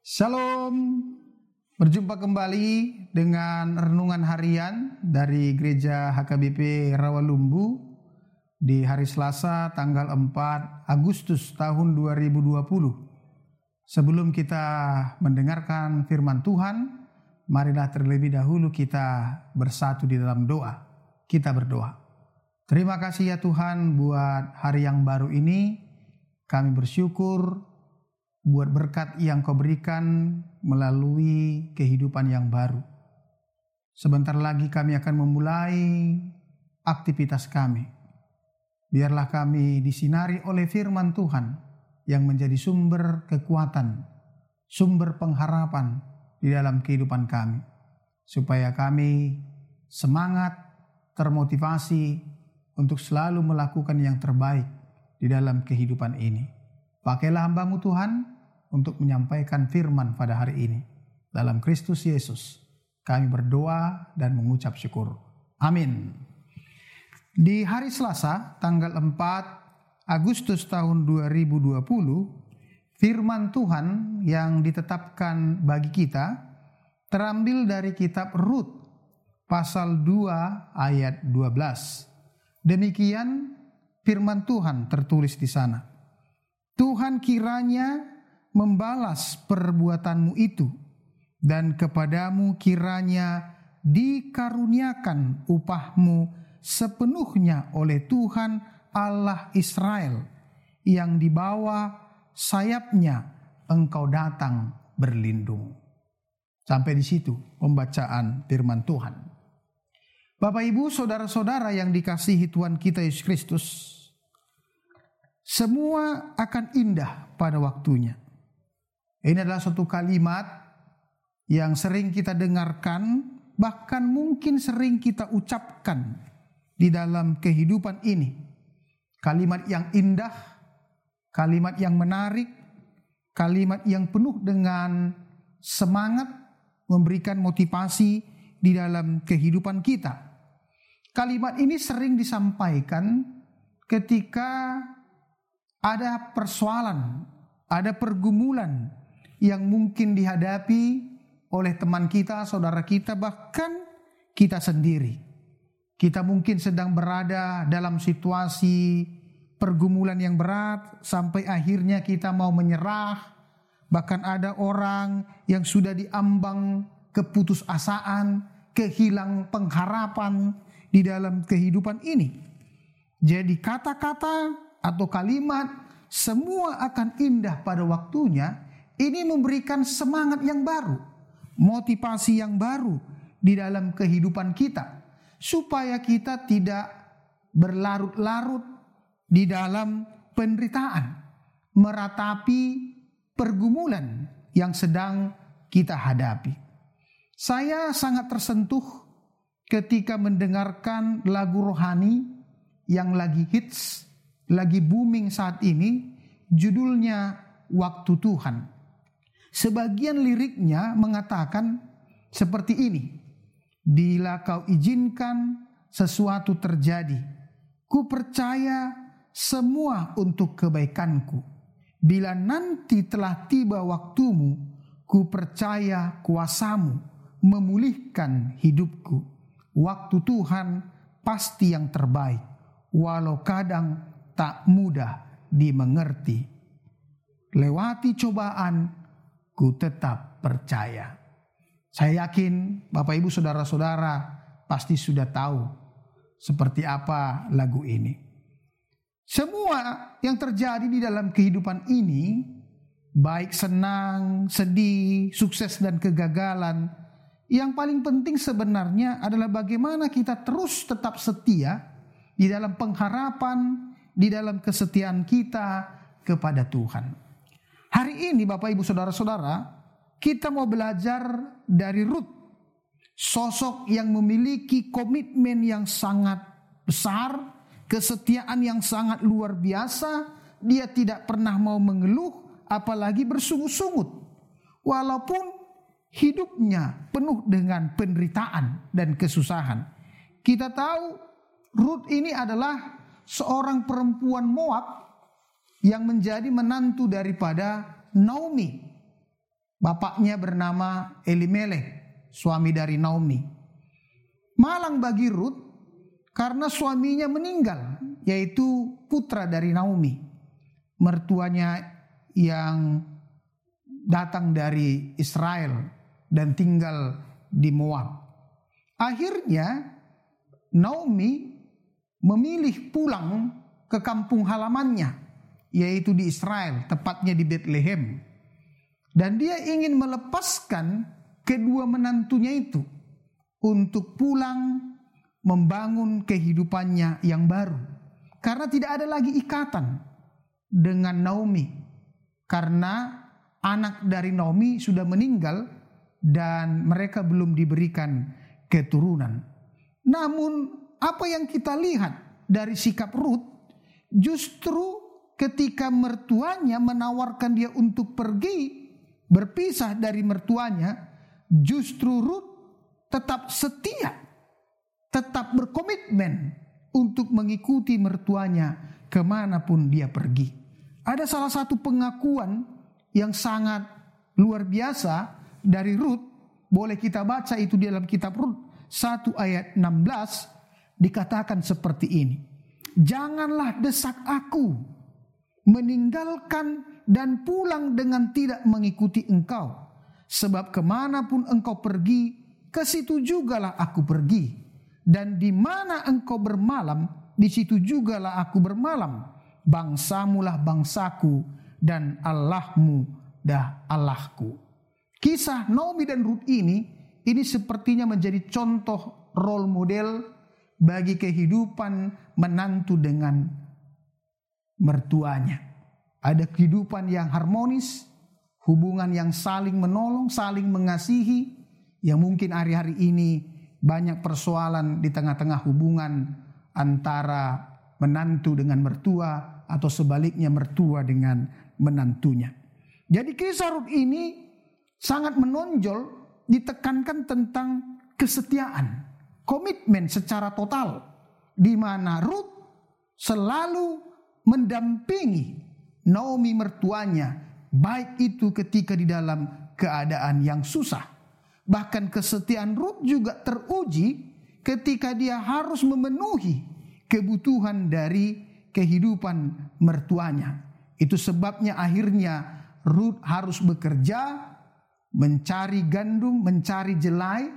Shalom, berjumpa kembali dengan renungan harian dari Gereja HKBP Rawalumbu di hari Selasa tanggal 4 Agustus tahun 2020. Sebelum kita mendengarkan firman Tuhan, marilah terlebih dahulu kita bersatu di dalam doa. Kita berdoa. Terima kasih ya Tuhan buat hari yang baru ini. Kami bersyukur buat berkat yang kau berikan melalui kehidupan yang baru. Sebentar lagi kami akan memulai aktivitas kami. Biarlah kami disinari oleh firman Tuhan yang menjadi sumber kekuatan, sumber pengharapan di dalam kehidupan kami. Supaya kami semangat, termotivasi untuk selalu melakukan yang terbaik di dalam kehidupan ini. Pakailah hambamu Tuhan untuk menyampaikan firman pada hari ini. Dalam Kristus Yesus, kami berdoa dan mengucap syukur. Amin. Di hari Selasa, tanggal 4 Agustus tahun 2020, firman Tuhan yang ditetapkan bagi kita terambil dari kitab Rut pasal 2 ayat 12. Demikian firman Tuhan tertulis di sana. Tuhan kiranya membalas perbuatanmu itu dan kepadamu kiranya dikaruniakan upahmu sepenuhnya oleh Tuhan Allah Israel yang di bawah sayapnya engkau datang berlindung. Sampai di situ pembacaan firman Tuhan. Bapak Ibu, saudara-saudara yang dikasihi Tuhan kita Yesus Kristus, semua akan indah pada waktunya. Ini adalah suatu kalimat yang sering kita dengarkan, bahkan mungkin sering kita ucapkan di dalam kehidupan ini. Kalimat yang indah, kalimat yang menarik, kalimat yang penuh dengan semangat, memberikan motivasi di dalam kehidupan kita. Kalimat ini sering disampaikan ketika ada persoalan, ada pergumulan yang mungkin dihadapi oleh teman kita, saudara kita, bahkan kita sendiri. Kita mungkin sedang berada dalam situasi pergumulan yang berat sampai akhirnya kita mau menyerah. Bahkan ada orang yang sudah diambang keputusasaan, kehilang pengharapan di dalam kehidupan ini. Jadi kata-kata atau kalimat semua akan indah pada waktunya, ini memberikan semangat yang baru, motivasi yang baru di dalam kehidupan kita, supaya kita tidak berlarut-larut di dalam penderitaan, meratapi pergumulan yang sedang kita hadapi. Saya sangat tersentuh ketika mendengarkan lagu rohani yang lagi hits lagi booming saat ini, judulnya Waktu Tuhan. Sebagian liriknya mengatakan seperti ini. Bila kau izinkan sesuatu terjadi, ku percaya semua untuk kebaikanku. Bila nanti telah tiba waktumu, ku percaya kuasamu memulihkan hidupku. Waktu Tuhan pasti yang terbaik, walau kadang tak mudah dimengerti. Lewati cobaan, ku tetap percaya. Saya yakin Bapak Ibu Saudara-saudara pasti sudah tahu seperti apa lagu ini. Semua yang terjadi di dalam kehidupan ini, baik senang, sedih, sukses dan kegagalan, yang paling penting sebenarnya adalah bagaimana kita terus tetap setia di dalam pengharapan, di dalam kesetiaan kita kepada Tuhan. Hari ini Bapak Ibu Saudara-saudara, kita mau belajar dari Ruth. Sosok yang memiliki komitmen yang sangat besar, kesetiaan yang sangat luar biasa. Dia tidak pernah mau mengeluh, apalagi bersungut-sungut. Walaupun hidupnya penuh dengan penderitaan dan kesusahan. Kita tahu Ruth ini adalah seorang perempuan Moab yang menjadi menantu daripada Naomi. Bapaknya bernama Elimelech, suami dari Naomi. Malang bagi Ruth karena suaminya meninggal, yaitu putra dari Naomi. Mertuanya yang datang dari Israel dan tinggal di Moab. Akhirnya Naomi memilih pulang ke kampung halamannya, yaitu di Israel, tepatnya di Bethlehem. Dan dia ingin melepaskan kedua menantunya itu untuk pulang membangun kehidupannya yang baru. Karena tidak ada lagi ikatan dengan Naomi. Karena anak dari Naomi sudah meninggal dan mereka belum diberikan keturunan. Namun apa yang kita lihat dari sikap Ruth justru ketika mertuanya menawarkan dia untuk pergi berpisah dari mertuanya justru Ruth tetap setia tetap berkomitmen untuk mengikuti mertuanya ke mana pun dia pergi. Ada salah satu pengakuan yang sangat luar biasa dari Ruth. Boleh kita baca itu di dalam kitab Ruth 1 ayat 16 dikatakan seperti ini. Janganlah desak aku meninggalkan dan pulang dengan tidak mengikuti engkau. Sebab ke mana pun engkau pergi, ke situ jugalah aku pergi. Dan di mana engkau bermalam, di situ jugalah aku bermalam. Bangsamulah bangsaku dan Allahmu dah Allahku. Kisah Naomi dan Ruth ini, ini sepertinya menjadi contoh role model bagi kehidupan menantu dengan mertuanya. Ada kehidupan yang harmonis, hubungan yang saling menolong, saling mengasihi, yang mungkin hari-hari ini banyak persoalan di tengah-tengah hubungan antara menantu dengan mertua atau sebaliknya mertua dengan menantunya. Jadi kisah Ruth ini sangat menonjol ditekankan tentang kesetiaan komitmen secara total di mana Ruth selalu mendampingi Naomi mertuanya baik itu ketika di dalam keadaan yang susah. Bahkan kesetiaan Ruth juga teruji ketika dia harus memenuhi kebutuhan dari kehidupan mertuanya. Itu sebabnya akhirnya Ruth harus bekerja mencari gandum mencari jelai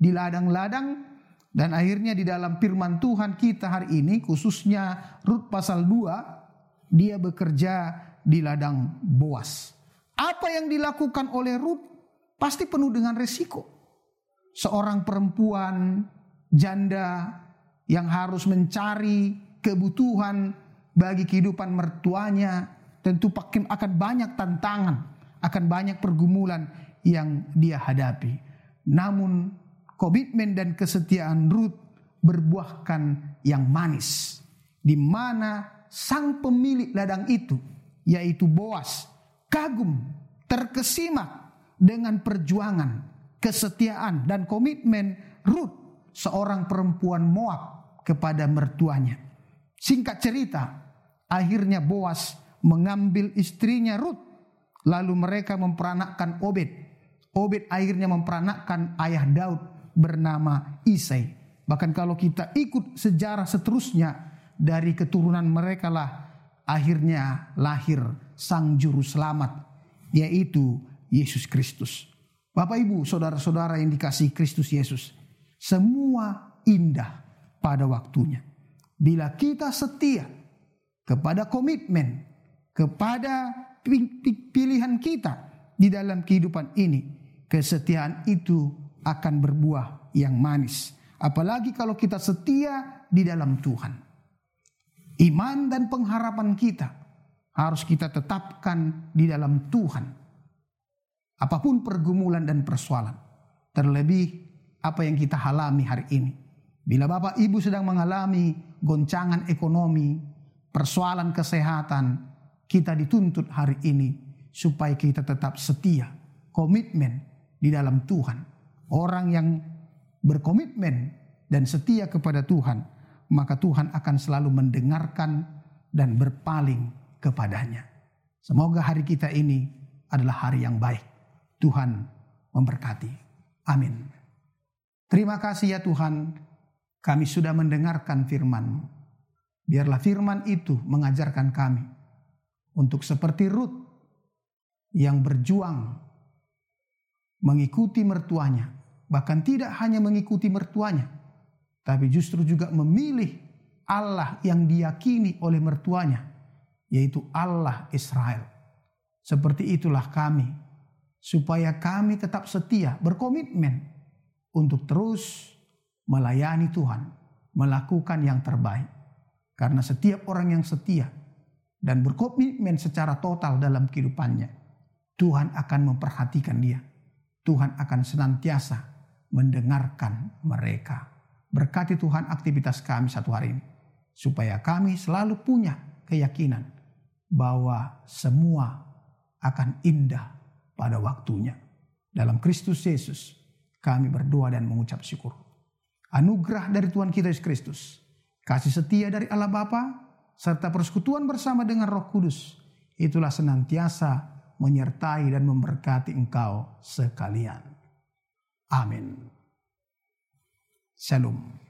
di ladang-ladang dan akhirnya di dalam firman Tuhan kita hari ini khususnya Rut pasal 2 dia bekerja di ladang Boas. Apa yang dilakukan oleh Rut pasti penuh dengan resiko. Seorang perempuan janda yang harus mencari kebutuhan bagi kehidupan mertuanya tentu akan banyak tantangan, akan banyak pergumulan yang dia hadapi. Namun komitmen dan kesetiaan Ruth berbuahkan yang manis. Di mana sang pemilik ladang itu, yaitu Boas, kagum, terkesima dengan perjuangan, kesetiaan, dan komitmen Ruth, seorang perempuan Moab kepada mertuanya. Singkat cerita, akhirnya Boas mengambil istrinya Ruth, lalu mereka memperanakkan Obed. Obed akhirnya memperanakkan ayah Daud bernama Isai. Bahkan kalau kita ikut sejarah seterusnya dari keturunan mereka lah akhirnya lahir sang juru selamat yaitu Yesus Kristus. Bapak Ibu, saudara-saudara yang dikasih Kristus Yesus, semua indah pada waktunya. Bila kita setia kepada komitmen, kepada pilihan kita di dalam kehidupan ini, kesetiaan itu akan berbuah yang manis. Apalagi kalau kita setia di dalam Tuhan. Iman dan pengharapan kita harus kita tetapkan di dalam Tuhan. Apa pun pergumulan dan persoalan. Terlebih apa yang kita alami hari ini. Bila Bapak Ibu sedang mengalami goncangan ekonomi, persoalan kesehatan, kita dituntut hari ini supaya kita tetap setia, komitmen di dalam Tuhan. Orang yang berkomitmen dan setia kepada Tuhan, maka Tuhan akan selalu mendengarkan dan berpaling kepadanya. Semoga hari kita ini adalah hari yang baik. Tuhan memberkati. Amin. Terima kasih ya Tuhan, kami sudah mendengarkan firman-Mu. Biarlah firman itu mengajarkan kami untuk seperti Ruth yang berjuang mengikuti mertuanya, bahkan tidak hanya mengikuti mertuanya, tapi justru juga memilih Allah yang diyakini oleh mertuanya, yaitu Allah Israel. Seperti itulah kami, supaya kami tetap setia, berkomitmen untuk terus melayani Tuhan, melakukan yang terbaik. Karena setiap orang yang setia dan berkomitmen secara total dalam kehidupannya, Tuhan akan memperhatikan dia. Tuhan akan senantiasa mendengarkan mereka. Berkati Tuhan aktivitas kami satu hari ini. Supaya kami selalu punya keyakinan bahwa semua akan indah pada waktunya. Dalam Kristus Yesus kami berdoa dan mengucap syukur. Anugerah dari Tuhan kita Yesus Kristus. Kasih setia dari Allah Bapa serta persekutuan bersama dengan Roh Kudus. Itulah senantiasa menyertai dan memberkati engkau sekalian. Amin. Shalom.